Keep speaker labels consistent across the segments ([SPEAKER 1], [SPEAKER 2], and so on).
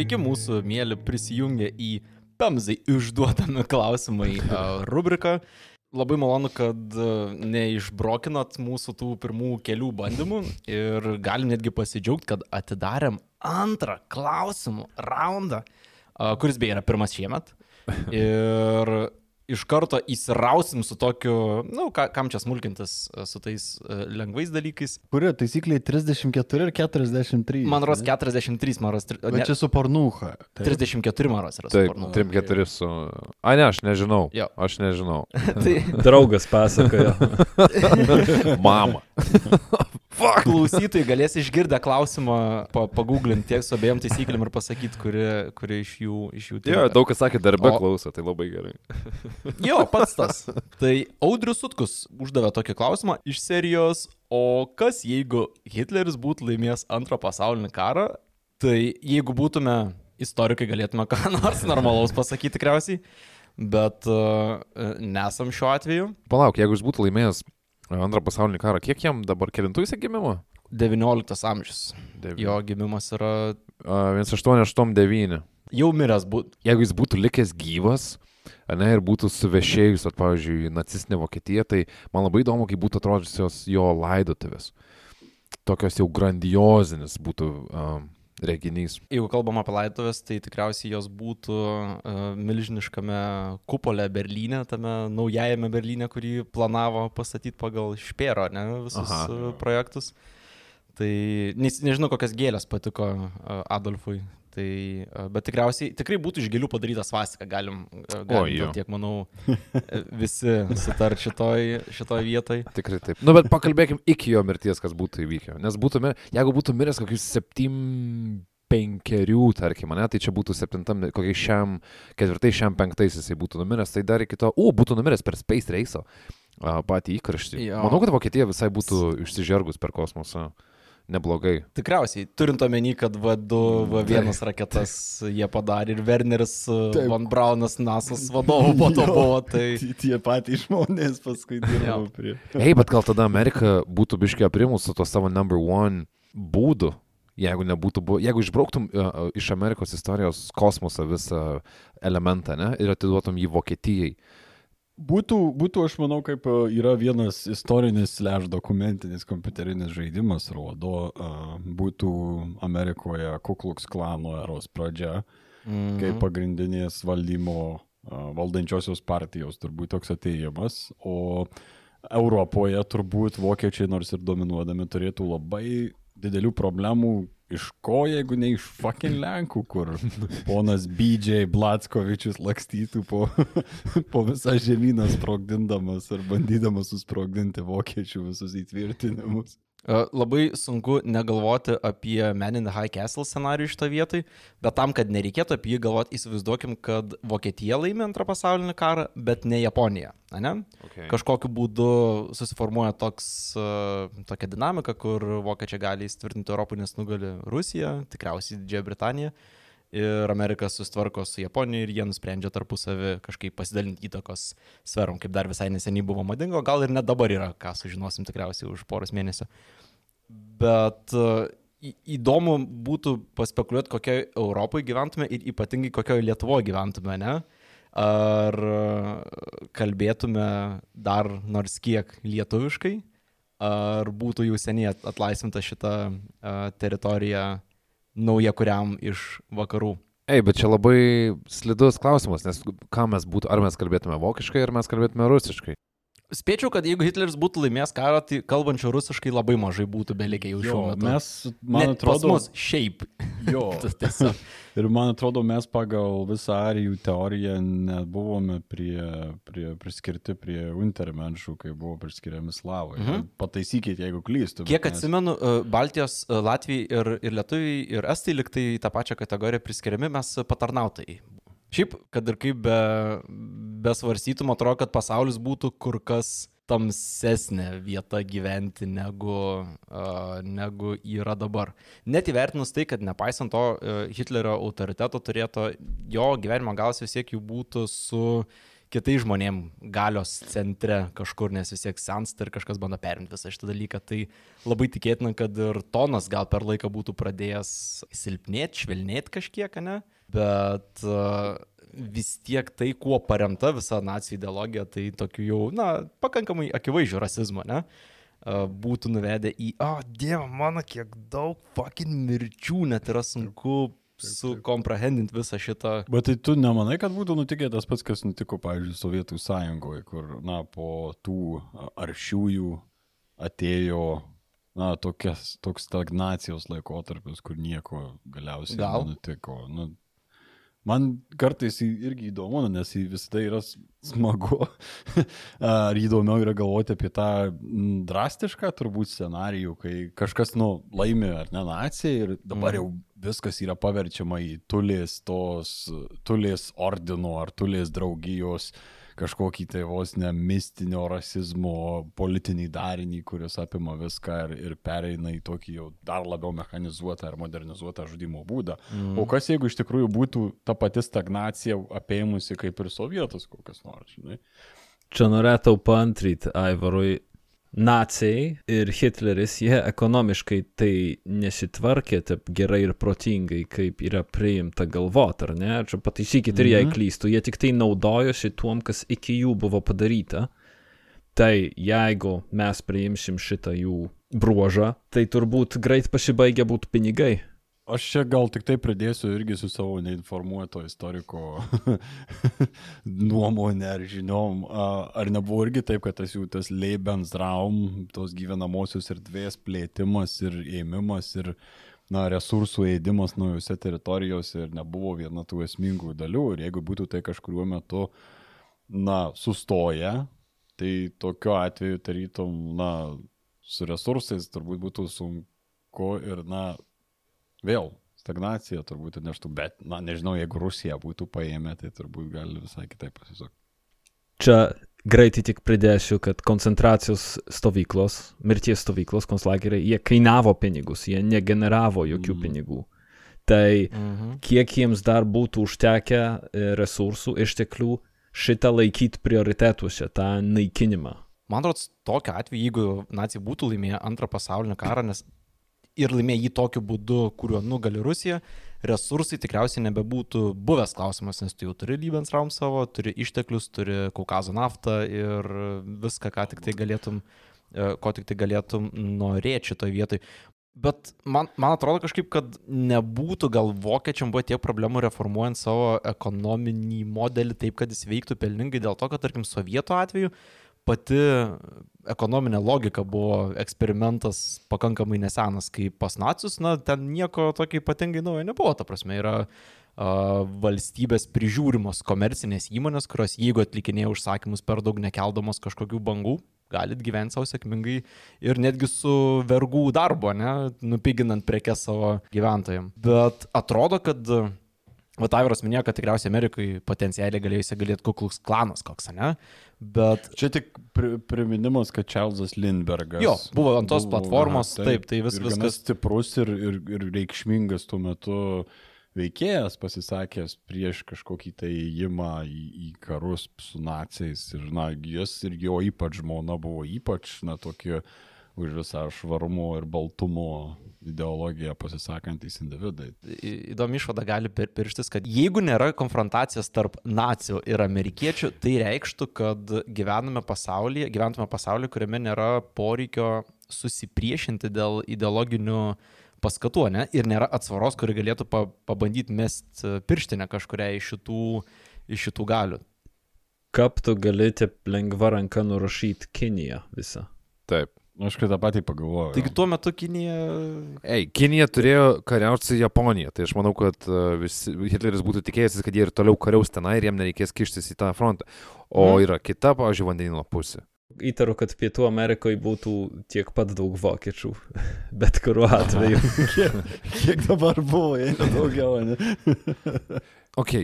[SPEAKER 1] Sveiki mūsų mėly prisijungę į Pemzai išduodami klausimai rubriką. Labai malonu, kad neišbrokinat mūsų tų pirmų kelių bandymų ir galim netgi pasidžiaugti, kad atidarėm antrą klausimų raundą, kuris beje yra pirmas šiemet. Ir iš karto įsirausim su tokiu, na, nu, ka, kam čia smulkintis e, su tais uh, lengvais dalykais.
[SPEAKER 2] Kurio taisykliai 34 ir 43?
[SPEAKER 1] Man ros 43, man ros.
[SPEAKER 2] Bet čia su pornuha.
[SPEAKER 1] Tai. 34 man ros yra
[SPEAKER 3] Taip, 34 su... A, ne, aš nežinau.
[SPEAKER 1] Jo.
[SPEAKER 3] Aš nežinau.
[SPEAKER 4] tai... Draugas pasakojo.
[SPEAKER 3] Mama.
[SPEAKER 1] Klausytojai galės išgirdę klausimą pa, paguglinti tiek su abiem taisyklėm ir pasakyti, kuri, kuri iš jų, iš jų.
[SPEAKER 3] Jo, daug kas sakė darbę o... klauso, tai labai gerai.
[SPEAKER 1] jo, pats tas. Tai Audrius Sutkus uždavė tokį klausimą iš serijos, o kas jeigu Hitleris būtų laimėjęs antrą pasaulinį karą, tai jeigu būtume istorikai galėtume ką nors normalaus pasakyti tikriausiai, bet uh, nesam šiuo atveju.
[SPEAKER 3] Palauk, jeigu jis būtų laimėjęs antrą pasaulinį karą. Kiek jam dabar kelintų jis gimimo?
[SPEAKER 1] 19 amžius. Devi. Jo gimimas yra.
[SPEAKER 3] Uh, 1889.
[SPEAKER 1] Jau miręs būtų.
[SPEAKER 3] Jeigu jis būtų likęs gyvas, ne, ir būtų suvešėjus, at, pavyzdžiui, nacistinė Vokietija, tai man labai įdomu, kaip būtų atrodžiusios jo laidotuvės. Tokios jau grandiozinis būtų um, reginys.
[SPEAKER 1] Jeigu kalbam apie laidotuvės, tai tikriausiai jos būtų uh, milžiniškame kupole Berlyne, tame naujajame Berlyne, kurį planavo pastatyti pagal Špėro, ne, visus Aha. uh, projektus. Tai ne, nežinau, kokias gėlės patiko uh, Adolfui. Tai, uh, bet tikriausiai tikrai būtų iš gėlių padaryta svastika, galim, uh, galim o, tiek, manau, visi sutart šitoj, šitoj vietoj.
[SPEAKER 3] Tikrai taip. Nu, bet pakalbėkim iki jo mirties, kas būtų įvykę. Nes būtų, jeigu būtų miręs kokius septym penkerių, tarkim, ne, tai čia būtų septintam, kokiai šiam, ketvirtai, šiam penktais jisai būtų numiręs, tai dar iki to, u, būtų numiręs per Space Race patį įkarštį. Jo. Manau, kad Vokietija visai būtų išsižergus per kosmosą neblogai.
[SPEAKER 1] Tikriausiai, turint omeny, kad V2, V1 raketas jie padarė ir Werneris Taip. Van Braunas NASA's vadovų po to buvo. Tai
[SPEAKER 2] tie patys žmonės paskui dirbo prie.
[SPEAKER 3] Ei, bet gal tada Amerika būtų biškiai aprimus su to savo number one būdu. Jeigu nebūtų, jeigu išbrauktum uh, iš Amerikos istorijos kosmoso visą elementą ne, ir atiduotum jį Vokietijai, uh,
[SPEAKER 2] Būtų, būtų, aš manau, kaip e, yra vienas istorinis, leš dokumentinis kompiuterinis žaidimas, rodo, uh, būtų Amerikoje Kukluks klano eros pradžia, mm kaip pagrindinės valdymo uh, valdančiosios partijos turbūt toks ateimas, o Europoje turbūt vokiečiai nors ir dominuodami turėtų labai didelių problemų Iš ko, jeigu ne iš fucking Lenkų, kur ponas BJ Blatskovičius lakstytų po, po visą žemyną sprogdindamas ar bandydamas susprogdinti vokiečių visus įtvirtinimus.
[SPEAKER 1] Labai sunku negalvoti apie Men in the High Castle scenarijų šitą vietą, bet tam, kad nereikėtų apie jį galvoti, įsivaizduokim, kad Vokietija laimė antrą pasaulinį karą, bet ne Japonija. Ne? Okay. Kažkokiu būdu susiformuoja toks, tokia dinamika, kur vokiečiai gali įsitvirtinti Europą, nes nugali Rusija, tikriausiai Didžiąją Britaniją ir Amerika sustvarko su Japonija ir jie nusprendžia tarpusavį kažkaip pasidalinti įtakos sferom, kaip dar visai neseniai buvo madingo, gal ir net dabar yra, ką sužinosim tikriausiai už poros mėnesių. Bet uh, įdomu būtų paspekuliuoti, kokioje Europoje gyventume ir ypatingai kokioje Lietuvoje gyventume, ne? Ar kalbėtume dar nors kiek lietuviškai, ar būtų jau seniai atlaisvinta šita uh, teritorija nauja kuriam iš vakarų.
[SPEAKER 3] Ei, bet čia labai slidus klausimas, nes ką mes būtų, ar mes kalbėtume vokiškai, ar mes kalbėtume rusiškai.
[SPEAKER 1] Spėčiau, kad jeigu Hitleris būtų laimėjęs karą, tai kalbančių rusiškai labai mažai būtų belikę jau šiuo metu.
[SPEAKER 2] Mes, man Net atrodo,
[SPEAKER 1] mus šiaip.
[SPEAKER 2] Jo. ir man atrodo, mes pagal visą arijų teoriją nebuvome prie, prie, priskirti prie untermenšų, kai buvo priskiriami slavai. Mhm. Pataisykit, jeigu klystu.
[SPEAKER 1] Kiek nes... atsimenu, e, Baltijos, e, Latvijai ir, ir Lietuviai ir Estai liktai tą pačią kategoriją priskiriami, mes patarnautai Šiaip, kad ir kaip be, besvarstytum, atrodo, kad pasaulis būtų kur kas tamsesnė vieta gyventi negu, uh, negu yra dabar. Net įvertinus tai, kad nepaisant to uh, Hitlerio autoriteto turėto, jo gyvenimo galas vis tiek jų būtų su kitais žmonėm galios centre kažkur, nes vis tiek sensta ir kažkas bando perimti visą šitą dalyką. Tai labai tikėtina, kad ir tonas gal per laiką būtų pradėjęs silpnėti, švelnėti kažkiek, ne? Bet uh, vis tiek tai, kuo paremta visa nacijų ideologija, tai tokiu jau, na, pakankamai akivaizdžiu rasizmu, ne? Uh, būtų nuvedę į, o, oh, dieve mano, kiek daug fucking mirčių, net yra sunku sukomprehendinti visą šitą.
[SPEAKER 2] Bet tai tu nemanai, kad būtų nutikę tas pats, kas nutiko, pavyzdžiui, Sovietų sąjungoje, kur, na, po tų aršiųjų atėjo, na, tokias, toks stagnacijos laikotarpis, kur nieko galiausiai
[SPEAKER 1] Gal.
[SPEAKER 2] nenutiko. Nu, Man kartais irgi įdomu, nes visada yra smagu. Ar įdomiau yra galvoti apie tą mm, drastišką turbūt scenarijų, kai kažkas, nu, laimi ar ne nacija ir dabar jau viskas yra paverčiama į tulės tos, tulės ordino ar tulės draugijos kažkokį tai vos ne mistinio rasizmo politinį darinį, kuris apima viską ir, ir pereina į tokį jau dar labiau mechanizuotą ar modernizuotą žudimo būdą. Mm. O kas jeigu iš tikrųjų būtų ta pati stagnacija apėmusi kaip ir sovietus kokias nors, žinai?
[SPEAKER 4] Čia norėčiau paantryti Aivarui. Nacijai ir Hitleris, jie ekonomiškai tai nesitvarkė taip gerai ir protingai, kaip yra priimta galvot, ar ne? Čia pataisykit ir jei
[SPEAKER 2] Mhm.
[SPEAKER 4] klystu, jie tik tai naudojosi tuom, kas iki jų buvo padaryta. Tai jeigu mes priimsim šitą jų bruožą, tai turbūt greit pasibaigia būtų pinigai.
[SPEAKER 2] Aš čia gal tik tai pridėsiu irgi su savo neinformuoto istoriko nuomonė ar žiniom. Ar nebuvo irgi taip, kad tas jų tas Lebensraum, tos gyvenamosios erdvės plėtimas ir ėmimas ir na, resursų ėdimas naujose teritorijose ir nebuvo viena tų esmingų dalių. Ir jeigu būtų tai kažkuriuo metu, na, sustoję, tai tokiu atveju tarytum, na, su resursais turbūt būtų sunku ir, na, vėl stagnacija turbūt neštų, bet, na, nežinau, jeigu Rusija būtų paėmę, tai turbūt gali visai kitaip pasisukti.
[SPEAKER 4] Čia greitai tik pridėsiu, kad koncentracijos stovyklos, mirties stovyklos, konslageriai, jie kainavo pinigus, jie negeneravo jokių
[SPEAKER 2] Mm.
[SPEAKER 4] pinigų. Tai
[SPEAKER 1] Mhm.
[SPEAKER 4] kiek jiems dar būtų užtekę e, resursų, išteklių šitą laikyti prioritetuose, tą naikinimą.
[SPEAKER 1] Man atrodo, tokiu atveju, jeigu nacijai būtų laimėję antrą pasaulinį karą, nes ir laimėję jį tokiu būdu, kuriuo nugali Rusija, resursai tikriausiai nebebūtų buvęs klausimas, nes tu jau turi Lebensraum savo, turi išteklius, turi Kaukazo naftą ir viską, ką tik tai galėtum, e, ko tik tai galėtum norėti šitoje vietoje. Bet man, man atrodo kažkaip, kad nebūtų gal vokiečiam buvo tiek problemų reformuojant savo ekonominį modelį taip, kad jis veiktų pelningai dėl to, kad, tarkim, sovietų atveju pati ekonominė logika buvo eksperimentas pakankamai nesenas, kai pas nacius, na, ten nieko tokio ypatingai naujo nebuvo, ta prasme, yra a, valstybės prižiūrimos komercinės įmonės, kurios jeigu atlikinėja užsakymus per daug nekeldamos kažkokių bangų, galit gyventi savo sėkmingai ir netgi su vergų darbo, ne, nupiginant prekes savo gyventojams. Bet atrodo, kad Vat Aivaras minėjo, kad tikriausiai Amerikai potencialiai galėjo įsigalėti kuklus klanas koks, ne? Bet
[SPEAKER 2] Čia tik pri, priminimas, kad Čarlzas Lindbergas.
[SPEAKER 1] Jo, buvo ant tos platformos,
[SPEAKER 2] aha,
[SPEAKER 1] taip, tai vis- viskas-
[SPEAKER 2] Stiprus ir, ir, ir reikšmingas tuo metu veikėjas pasisakęs prieš kažkokį tai įimą į, į karus su naciais. Ir, na, jis ir jo ypač žmona buvo ypač, na, tokie už visą švarumo ir baltumo ideologiją pasisakantys individai.
[SPEAKER 1] į- įdomi išvada gali pir- pirštis, kad jeigu nėra konfrontacijos tarp nacijų ir amerikiečių, tai reikštų, kad gyvename pasaulyje, gyventume pasaulyje, kuriame nėra poreikio susipriešinti dėl ideologinių paskatų, ne? Ir nėra atsvaros, kuri galėtų pa, pabandyti mest pirštinę kažkuria iš šitų, iš šitų galių.
[SPEAKER 4] Kaip tu gali taip lengva ranka nurašyti Kiniją visą?
[SPEAKER 3] Taip.
[SPEAKER 2] Aš kai tą patį pagalvojau.
[SPEAKER 1] Taigi tuo metu Kinija
[SPEAKER 3] Ei, Kinija turėjo kariauti su Japonija, tai aš manau, kad uh, visi, Hitleris būtų tikėjęsis, kad jie ir toliau kariaus tenai ir jam nereikės kištis į tą frontą. O
[SPEAKER 1] Mhm.
[SPEAKER 3] yra kita, pavyzdžiui, vandenino pusė.
[SPEAKER 4] Įtaru, kad Pietų Amerikoje būtų tiek pat daug vokiečių, bet kuriuo atveju.
[SPEAKER 2] kiek, kiek dabar buvo, jei ne daugiau, ne?
[SPEAKER 3] Ok,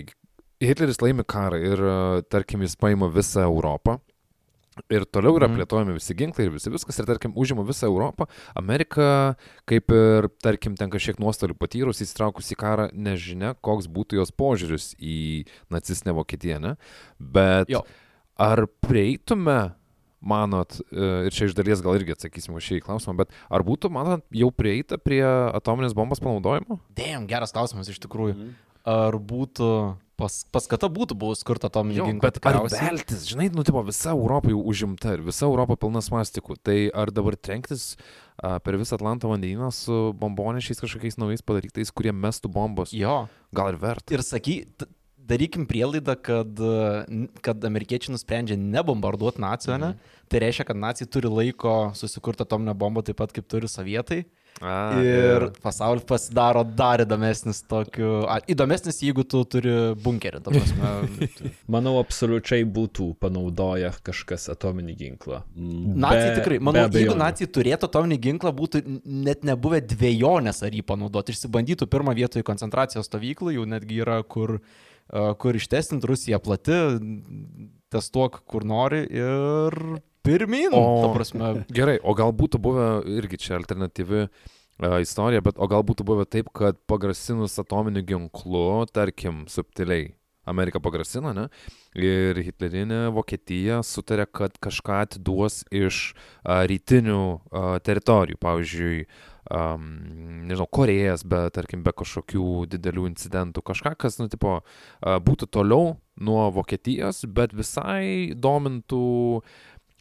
[SPEAKER 3] Hitleris laimi karą ir, uh, tarkim, jis paima visą Europą. Ir toliau yra
[SPEAKER 1] Mhm.
[SPEAKER 3] plėtojami visi ginklai ir visi viskas. Ir tarkim, užima visą Europą. Amerika, kaip ir, tarkim, ten kažkiek nuostolių patyrus, įsitraukus į karą, nežinia, koks būtų jos požiūris į nacistinę Vokietiją, ne? Bet
[SPEAKER 1] Jo.
[SPEAKER 3] ar prieitume, manot, e, ir čia iš dalies gal irgi atsakysim už šį klausimą, bet ar būtų, manot, jau prieita prie atominės bombos panaudojimo?
[SPEAKER 1] Dėjom, geras klausimas iš tikrųjų.
[SPEAKER 2] Mhm.
[SPEAKER 1] Ar būtų, pas, paskata būtų buvus kurta atominį
[SPEAKER 3] Jo,
[SPEAKER 1] ginklą?
[SPEAKER 3] bet ar veltis, žinai, nu, tipo, visa Europa jau užimta ir visa Europa pilna svastikų. Tai ar dabar trenktis a, per visą Atlanto vandenyną su bombonešiais kažkokiais naujais padarytais, kurie mestų bombos?
[SPEAKER 1] Jo.
[SPEAKER 3] Gal ir verta?
[SPEAKER 1] Ir saky, t- darykim prielaidą, kad, kad amerikiečiai nusprendžia nebombarduoti nacijų, ne? Tai reiškia, kad nacijai turi laiko susikurti atominę bombą taip pat kaip turi sovietai.
[SPEAKER 3] A,
[SPEAKER 1] Ir pasaulis pasidaro dar įdomesnis tokiu. A, įdomesnis, jeigu tu turi bunkerį, prasme.
[SPEAKER 4] Manau, absoliučiai būtų panaudoję kažkas atominį ginklą.
[SPEAKER 1] Nacijai
[SPEAKER 4] Be-
[SPEAKER 1] tikrai, manau, jeigu nacijai turėtų atominį ginklą, būtų net nebuvę dviejonės ar jį panaudoti. Išsibandytų pirmą vietą į koncentracijos stovyklą, jau netgi yra kur, kur ištestinti Rusija plati, testuok kur nori ir pirmin.
[SPEAKER 3] O-
[SPEAKER 1] prasme,
[SPEAKER 3] Gerai, o gal būtų buvę irgi čia alternatyvi a, istorija, bet o gal būtų buvę taip, kad pagrasinus atominiu ginklu, tarkim, subtiliai, Amerika pagrasino, ne? Ir Hitlerinė Vokietija sutarė, kad kažką atiduos iš a, rytinių a, teritorijų, pavyzdžiui, um, nežinau, Korejas, bet tarkim, be kažkokių didelių incidentų, kažką, kas, nu, tipo, a, būtų toliau nuo Vokietijos, bet visai domintų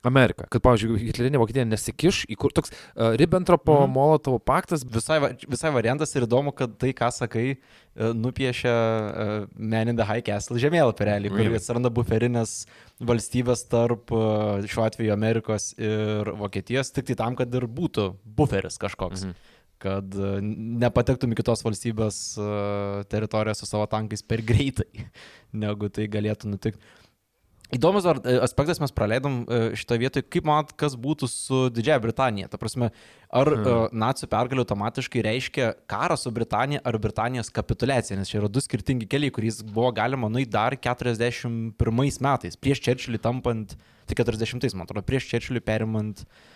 [SPEAKER 3] Ameriką. Kad, pavyzdžiui, Hitlerinė Vokietija nesikiš į kur toks uh, Ribbentropo-Molotovo paktas.
[SPEAKER 1] visai, visai variantas ir įdomu, kad tai, ką sakai, e, nupiešia e, Man in the High Castle žemėlapį realiai, kur
[SPEAKER 3] Jo.
[SPEAKER 1] atsiranda buferinės valstybės tarp e, šiuo atveju Amerikos ir Vokietijos, tik tai tam, kad ir būtų buferis kažkoks.
[SPEAKER 3] Mhm.
[SPEAKER 1] Kad e, nepatektum į kitos valstybės teritoriją su savo tankais per greitai, negu tai galėtų nutikti. Įdomus dar e, aspektas mes praleidom šitoje vietoje, kaip manot, kas būtų su Didžiaja Britanija. Ta prasme, ar
[SPEAKER 3] Hmm.
[SPEAKER 1] hmm. nacijų pergalė automatiškai reiškia karą su Britanija ar Britanijos kapitulacija, nes čia yra du skirtingi keliai, kuriais buvo galima nueiti dar 41 metais, prieš Čerčilį tampant, tai 40, man atrodo, prieš Čerčilį perimant uh,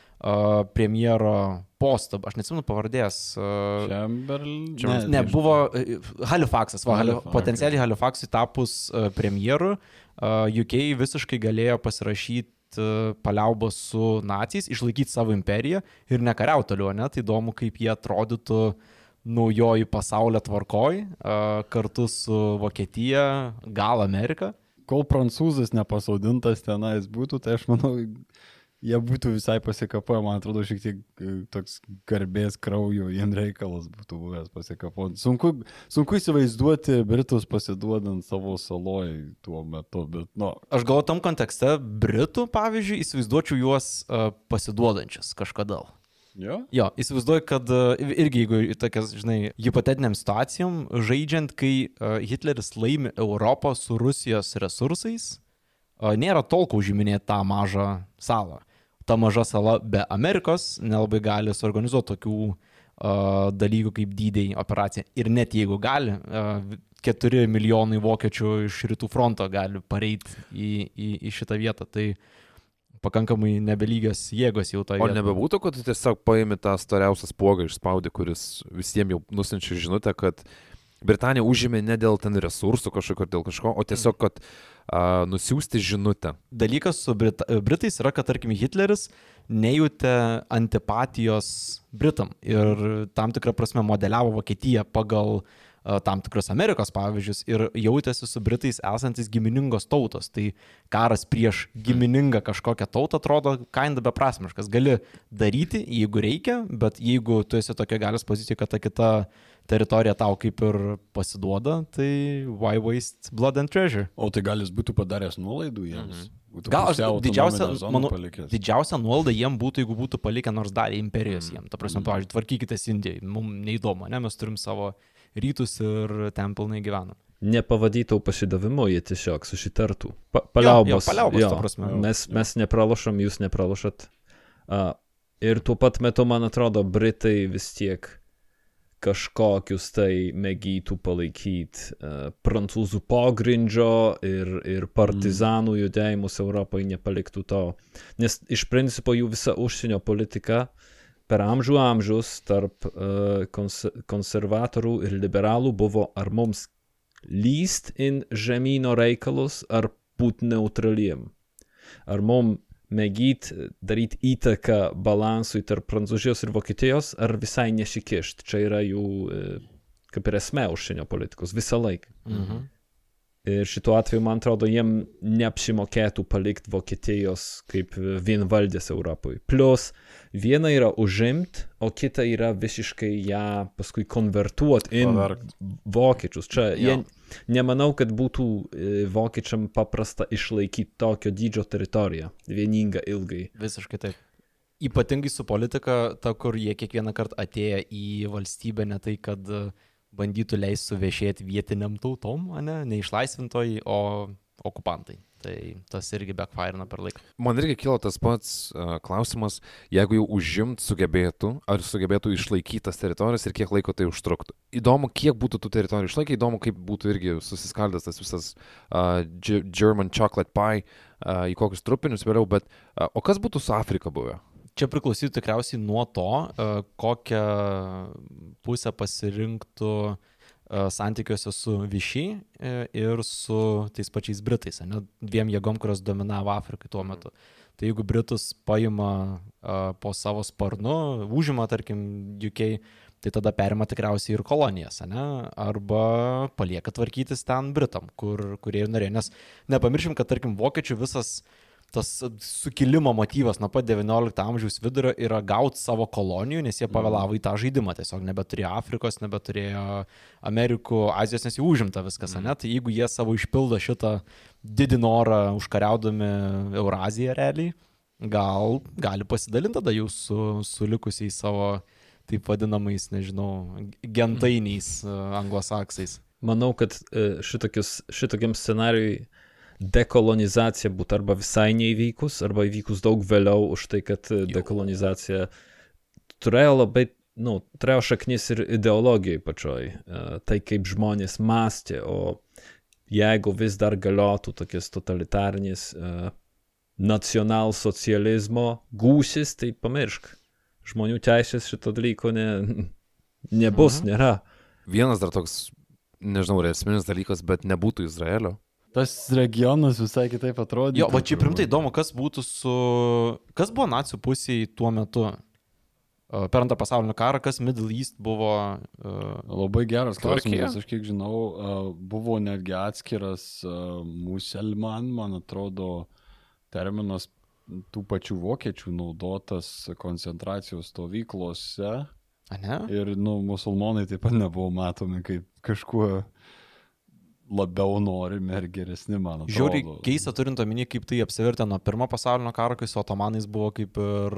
[SPEAKER 1] premjero postą, aš neatsimenu pavardės. Uh,
[SPEAKER 2] Chamberlain.
[SPEAKER 1] Ne, ne, buvo e, Halifaksas, va, Hali,
[SPEAKER 2] Halifa-
[SPEAKER 1] potencialiai Halifaksui tapus uh, premjeru, uh, UK visiškai galėjo pasirašyti uh, paliaubos su nacijais, išlaikyti savo imperiją ir nekariauti toliau, ne? Tai įdomu, kaip jie atrodytų naujoji pasaulio tvarkoj, uh, kartu su Vokietija, gal Amerika.
[SPEAKER 2] Kol prancūzas nepasaudintas tenais būtų, tai aš manau, jie būtų visai pasikapoję, man atrodo, šiek tiek e, toks garbės kraujo, jiem reikalas būtų buvęs pasikapoti. Sunku, sunku įsivaizduoti Britus pasiduodant savo saloj tuo metu, bet, nu,
[SPEAKER 1] Aš gal tam kontekste Britų, pavyzdžiui, įsivaizduočiau juos uh, pasiduodančius kažkada.
[SPEAKER 2] jo.
[SPEAKER 1] Jo, įsivaizduoju, kad e, irgi jeigu tokias, žinai, hipotetiniam situacijom, žaidžiant, kai Hitleris laimi Europą su Rusijos resursais, nėra tolko užiminėti tą mažą salą. Ta maža sala be Amerikos nelabai gali suorganizuoti tokių uh, dalykų kaip dydėjai operacija. Ir net jeigu gali, uh, 4 milijonai vokiečių iš rytų fronto gali pareiti į, į, į šitą vietą. Tai pakankamai nebelygios jėgos jau toje
[SPEAKER 3] O nebebūtų, kad tu tiesiog paimi tą storiausią spuogą išspaudi, kuris visiems jau nusinčia žinutę, kad Britanija užėmė ne dėl ten resursų kažkokio, dėl kažko, o tiesiog, kad a, nusiųsti žinutę.
[SPEAKER 1] dalykas su Brit Britais yra, kad, tarkim, Hitleris nejutė antipatijos Britam ir tam tikrą prasme modeliavo Vokietiją pagal a, tam tikrus Amerikos pavyzdžius ir jautėsi su Britais esantis giminingos tautos. Tai karas prieš giminingą kažkokią tautą atrodo kainda beprasmiškas. Gali daryti, jeigu reikia, bet jeigu tu esi tokia galios pozicija, kad ta kita teritorija tau kaip ir pasiduoda, tai why waste blood and treasure?
[SPEAKER 2] O tai gal jis būtų padaręs nuolaidų jiems? Būtų
[SPEAKER 1] Gal aš didžiausia, manau, didžiausia nuolaida jiem būtų, jeigu būtų palikę nors dalį imperijos jiem. Ta prasme, pavyzdžiui, tvarkykitės Indijai, mums neįdomu, ne, mes turim savo rytus ir ten pilnai gyvenam.
[SPEAKER 4] Nepavadytų pasidavimu, jie tiesiog susitartų. Pa, paliaubos.
[SPEAKER 1] jo, paliaubos, ta prasme.
[SPEAKER 4] Mes, mes nepralošam, jūs nepralošat. Uh, ir tuo pat metu, man atrodo, Britai vis tiek kažkokius tai mėgytų palaikyti uh, prancūzų pogrindžio ir, ir partizanų judėjimus Europoje nepaliktų to. Nes iš principo jų visa užsienio politika per amžių amžius tarp uh, kons konservatorių ir liberalų buvo ar mums lyst in žemynų reikalus, ar būti neutraliem. Ar mums mėgyti daryti įtaką balansui tarp Prancūzijos ir Vokietijos, ar visai nesikišti. Čia yra jų e, kaip ir esmė užsienio politikos visą laiką.
[SPEAKER 1] Mhm.
[SPEAKER 4] Ir šituo atveju, man atrodo, jiem neapsimokėtų palikti Vokietijos kaip vienvaldės Europoje. Plus, viena yra užimti, o kita yra visiškai ją paskui konvertuoti į vokiečius. Čia jie, nemanau, kad būtų e, vokiečiam paprasta išlaikyti tokio dydžio teritoriją, vieningą ilgai.
[SPEAKER 1] Visiškai taip. Ypatingai su politika, ta, kur jie kiekvieną kartą atėję į valstybę, ne tai, kad e, bandytų leisti suvešėti vietiniam tautom, ne, ne išlaisvintojai, o okupantai. Tai tas irgi backfire'ina per laiką.
[SPEAKER 3] Man irgi kilo tas pats uh, klausimas, jeigu jau užimt sugebėtų, ar sugebėtų išlaikyti tas teritorijas ir kiek laiko tai užtruktų. Įdomu, kiek būtų tų teritorijų išlaikę, įdomu, kaip būtų irgi susiskaldęs tas visas uh, Ge- German chocolate pie uh, į kokius trupinius vėliau, bet uh, o kas būtų su Afrika buvę?
[SPEAKER 1] Čia priklausytų tikriausiai nuo to, e, kokią pusę pasirinktų e, santykiuose su Viši e, ir su tais pačiais Britais, ne, dviem jėgom, kurios dominavo Afrikai tuo metu. Tai jeigu Britus paima po savo sparnu, užima, tarkim, UK, tai tada perima tikriausiai ir kolonijas, ne? arba palieka tvarkytis ten Britam, kur, kurie ir norėjo. Nes nepamiršim, kad, tarkim, vokiečių visas tas sukilimo motyvas nuo pat XIX amžiaus vidurio yra gauti savo kolonijų, nes jie pavėlavo į tą žaidimą, tiesiog nebeturėjo Afrikos, nebeturėjo Amerikų, Azijos, nes jau užimta viskas, mm. ne? Tai jeigu jie savo išpildo šitą didį norą užkariaudami Euraziją realiai, gal gali pasidalinti tada jau su, su likusiais savo taip vadinamais, nežinau, gentainiais e, anglosaksais.
[SPEAKER 4] Manau, kad e, šitokius, šitokiam scenariui dekolonizacija būtų arba visai neįvykus, arba įvykus daug vėliau už tai, kad e, dekolonizacija turėjo labai, nu, turėjo šaknis ir ideologijai pačioj, e, tai kaip žmonės mąstė, o jeigu vis dar galiotų tokias totalitarnis e, nacionalsocializmo gūsis, tai pamiršk. Žmonių teisės šito dalyko ne, nebus,
[SPEAKER 1] Mhm.
[SPEAKER 4] nėra.
[SPEAKER 3] Vienas dar toks, nežinau, ar esminis dalykas, bet nebūtų Izraelio.
[SPEAKER 2] Tas regionas visai kitaip atrodė.
[SPEAKER 1] Jo, va čia primtai įdomu, kas būtų su... Kas buvo nacijų pusėje tuo metu? E, Per antrą pasaulinį karą, kas Middle East buvo... e,
[SPEAKER 2] Labai geras klausimas, aš kiek žinau, a, buvo netgi atskiras a, muselman, man atrodo, terminas tų pačių vokiečių naudotas koncentracijos stovyklose.
[SPEAKER 1] A ne?
[SPEAKER 2] Ir, nu, musulmonai taip pat nebuvo matomi kaip kažkuo labiau norimi ar geresni, man atrodo.
[SPEAKER 1] Žiūri, keista turint omeny, kaip tai apsivertė nuo pirmo pasaulinio karo, kai su otomanais buvo kaip ir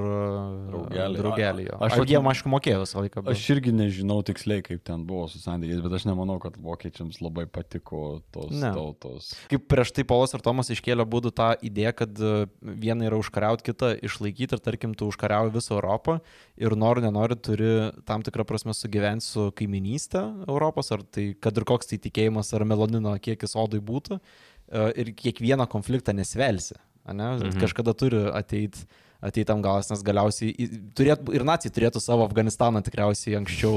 [SPEAKER 2] Draugeliai.
[SPEAKER 1] draugelį.
[SPEAKER 2] Aš vat-
[SPEAKER 1] jiem, aišku, mokėjau visą laiką. Bet...
[SPEAKER 2] Aš irgi nežinau tiksliai, kaip ten buvo su santykiais, bet aš nemanau, kad vokiečiams labai patiko tos
[SPEAKER 1] Ne.
[SPEAKER 2] tautos.
[SPEAKER 1] Kaip prieš tai Paulas ir Tomas iškėlė būdų tą idėją, kad e, viena yra užkariauti, kita išlaikyti ir tarkim, tu užkariauji visą Europą ir nori, nenori, turi tam tikrą prasme sugyventi su kaiminystė Europos, ar tai, kad ir koks tai tikėjimas ar melanino kiekis odai būtų, e, ir kiekvieną konfliktą nesvelsi. Ne? Mhm. Kažkada turi ateiti ateitam galas, nes galiausiai turėtų, ir nacijai turėtų savo Afganistaną tikriausiai anksčiau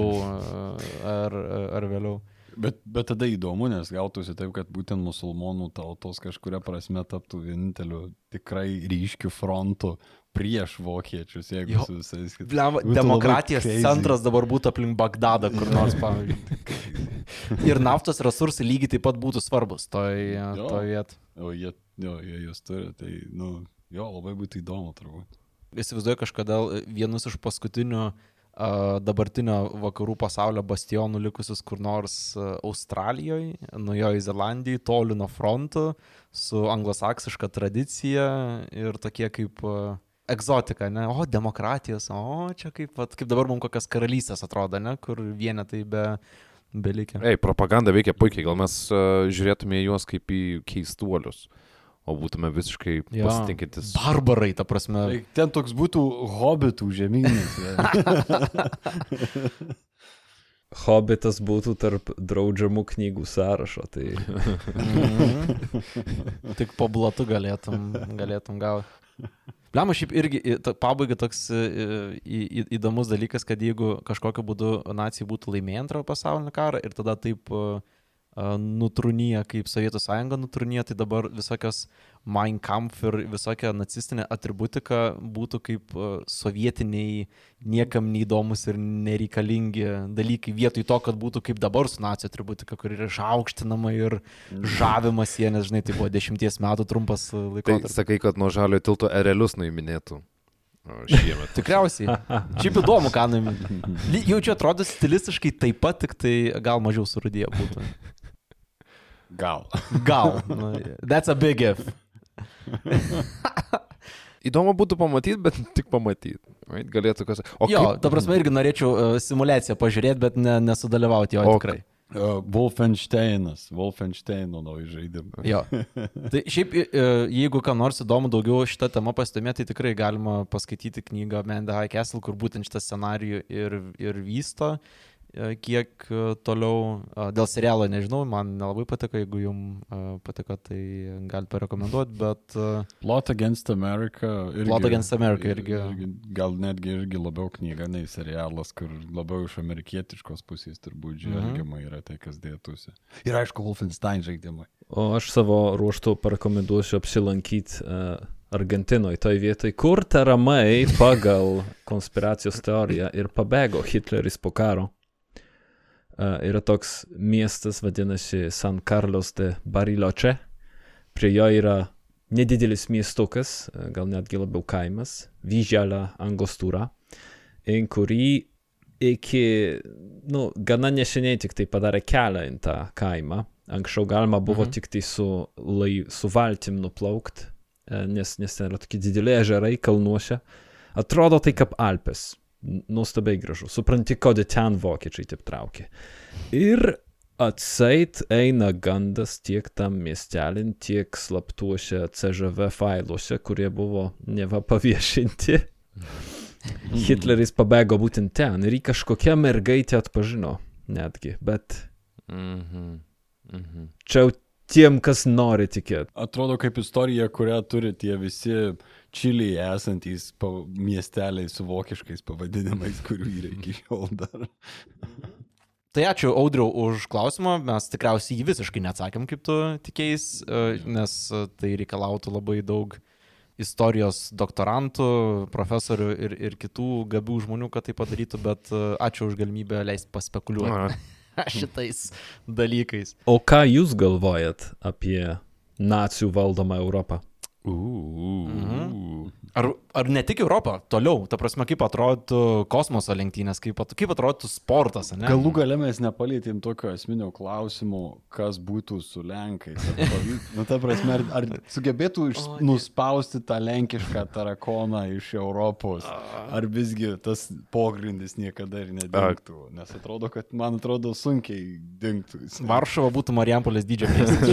[SPEAKER 1] ar, ar vėliau.
[SPEAKER 2] Bet, bet tada įdomu, nes gautųsi taip, kad būtent musulmonų tautos kažkuria prasme taptų vieninteliu tikrai ryškiu frontu prieš vokiečius, jeigu
[SPEAKER 1] Jo.
[SPEAKER 2] su visais kitais.
[SPEAKER 1] Blem, demokratijos centras dabar būtų aplink Bagdadą, kur nors, pavyzdžiui. Ir naftos resursai lygiai taip pat būtų svarbus toj,
[SPEAKER 2] Jo.
[SPEAKER 1] toj vietoj.
[SPEAKER 2] O jie, jo, jie jūs turi, tai, nu, jo, labai būtų įdomu turbūt.
[SPEAKER 1] Įsivaizduoju kažkada vienus iš paskutinių a, dabartinio vakarų pasaulio bastionų likusius kur nors Australijoje, Naujojo Zelandijoje, toli nuo frontų, su anglosaksiška tradicija ir tokie kaip egzotika, ne? O, demokratijos, o, čia kaip, vat, kaip dabar mums kokias karalystės atrodo, ne? Kur vienetai be, belikia.
[SPEAKER 3] Ei, propaganda veikia puikiai, gal mes uh, žiūrėtume juos kaip į keistuolius, o būtume visiškai
[SPEAKER 1] Jo.
[SPEAKER 3] pasitinkintis.
[SPEAKER 1] Barbarai, ta prasme.
[SPEAKER 2] Tai ten toks būtų hobitų žemynas.
[SPEAKER 4] Hobbitas būtų tarp draudžiamų knygų sąrašo, tai
[SPEAKER 1] Mhm. Tik po blatu galėtum, galėtum gauti. Lemma, šiaip irgi ta- pabaiga toks į, į, įdomus dalykas, kad jeigu kažkokiu būdu nacijai būtų laimėję antrą pasaulinį karą ir tada taip uh, nutrūnyja, kaip Sovietų sąjunga nutrūnyja, tai dabar visokios Mein Kampf ir visokia nacistinė atributika būtų kaip sovietiniai, niekam neįdomus ir nereikalingi dalykai, vietoj to, kad būtų kaip dabar su nacijų atributika, kur yra išaukštinama ir žavimas jie, nes žinai, tai buvo dešimties metų trumpas
[SPEAKER 3] Tai
[SPEAKER 1] laikotarpis.
[SPEAKER 3] sakai, kad nuo žalio tilto erelius nuiminėtų. Šiemet.
[SPEAKER 1] Tikriausiai. Šiaip įdomu, ką nuimti. Jaučiu, atrodo stilistiškai taip pat, tik tai gal mažiau surudėję būtų.
[SPEAKER 2] Gal.
[SPEAKER 1] Gal. Nu, That's a big if.
[SPEAKER 3] Įdomu būtų pamatyti, bet tik pamatyti. Right? Galėtų kas. O
[SPEAKER 1] jo,
[SPEAKER 3] kaip-
[SPEAKER 1] ta prasme irgi norėčiau uh, simulaciją pažiūrėti, bet ne, nesudalyvauti jo
[SPEAKER 3] O
[SPEAKER 1] tikrai.
[SPEAKER 2] Uh, Wolfensteinas. Wolfensteino nauji žaidimai.
[SPEAKER 1] Jo. Tai šiaip, uh, jeigu kam nors įdomu daugiau šitą temą pasidomėti, tai tikrai galima paskaityti knygą High Castle, kur būtent šitą scenarijų ir, ir vysto. uh, Kiek uh, toliau, uh, dėl serialo nežinau, man nelabai patiko, jeigu jums patiko, tai galite parekomenduoti, bet
[SPEAKER 2] Plot Against America. Irgi,
[SPEAKER 1] Plot Against America irgi.
[SPEAKER 2] irgi. Gal netgi irgi labiau knyga, nei serialas, kur labiau iš amerikietiškos pusės turbūt žvelgiama yra tai, kas dėtųsi. Ir aišku, Wolfenstein žaidimai.
[SPEAKER 4] O aš savo ruoštų parekomenduosiu apsilankyti uh, Argentinoje, toj vietoj, kur taramai pagal konspiracijos teoriją ir pabėgo Hitleris po karo. Uh, yra toks miestas, vadinasi San Carlos de Bariloche. Prie jo yra nedidelis miestukas, uh, gal netgi labiau kaimas, Vyželė Angostūra, į kurį iki, nu, gana neseniai tik tai padarė kelią į tą kaimą. Anksčiau galima buvo
[SPEAKER 1] Mhm.
[SPEAKER 4] tik tai su, lai, su valtim nuplaukt, e, nes, nes ten yra tokie dideli ežerai kalnuose. Atrodo tai kaip Alpes. Nuostabiai gražu. Supranti, kodėl ten vokiečiai taip traukia. Ir atseit eina gandas tiek tam miestelin, tiek slaptuose CŽV failuose, kurie buvo neva paviešinti. Hitleris pabėgo būtent ten ir jį kažkokia mergaitė atpažino netgi, bet
[SPEAKER 3] Mhm. Mhm.
[SPEAKER 4] čia jau tiem, kas nori tikėti.
[SPEAKER 2] Atrodo kaip istorija, kurią turi tie visi Čiliai esantys pa- miesteliai su vokiškais pavadinimais, kurių yra iki šiol dar.
[SPEAKER 1] Tai ačiū Audriau už klausimą, mes tikriausiai jį visiškai neatsakėm, kaip tu tikėjais, e, nes e, tai reikalautų labai daug istorijos doktorantų, profesorių ir, ir kitų gabių žmonių, kad tai padarytų, bet e, ačiū už galimybę leisti paspekuliuoti šitais dalykais.
[SPEAKER 4] O ką jūs galvojat apie nacijų valdomą Europą?
[SPEAKER 1] Mhm. Ar, ar ne tik Europą, toliau, ta prasme, kaip atrodytų kosmoso lenktynės, kaip, at- kaip atrodytų sportas, ne?
[SPEAKER 2] Galų gale mes nepalėtėm tokio esminio klausimo, kas būtų su Lenkais. Ar pavyk- Nu, ta prasme, ar, ar sugebėtų iš,
[SPEAKER 1] O,
[SPEAKER 2] nuspausti tą lenkišką tarakoną iš Europos, ar visgi tas pogrindis niekada ir nedingtų. Nes atrodo, kad man atrodo sunkiai dingtų.
[SPEAKER 1] Varšuva būtų Marijampolės dydžio miestas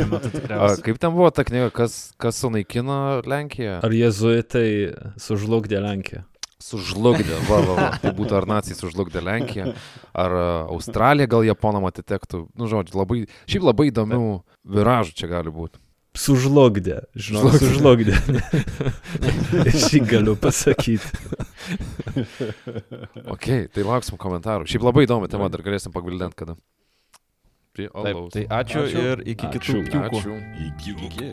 [SPEAKER 3] kaip ten buvo ta knyga, kas, kas sunaikino Lenkiją?
[SPEAKER 4] Ar jezuitai sužlugdė Lenkiją?
[SPEAKER 3] Sužlugdė, va, va, va. Tai būtų ar nacijai sužlugdė Lenkiją, ar a, Australija gal Japonam atitektų. Nu, žodžiu, labai, šiaip labai įdomių viražų čia gali būti.
[SPEAKER 4] Sužlugdė, žinau, sužlugdė. Šį galiu pasakyti.
[SPEAKER 3] Ok, tai lauksim komentarų. Šiaip labai įdomi tema, dar galėsim pagvildinti kada.
[SPEAKER 1] Taip, tai ačiū,
[SPEAKER 2] Ačiū.
[SPEAKER 1] ir iki kitų
[SPEAKER 4] Ačiū.
[SPEAKER 3] Ačiū.
[SPEAKER 2] Iki. iki.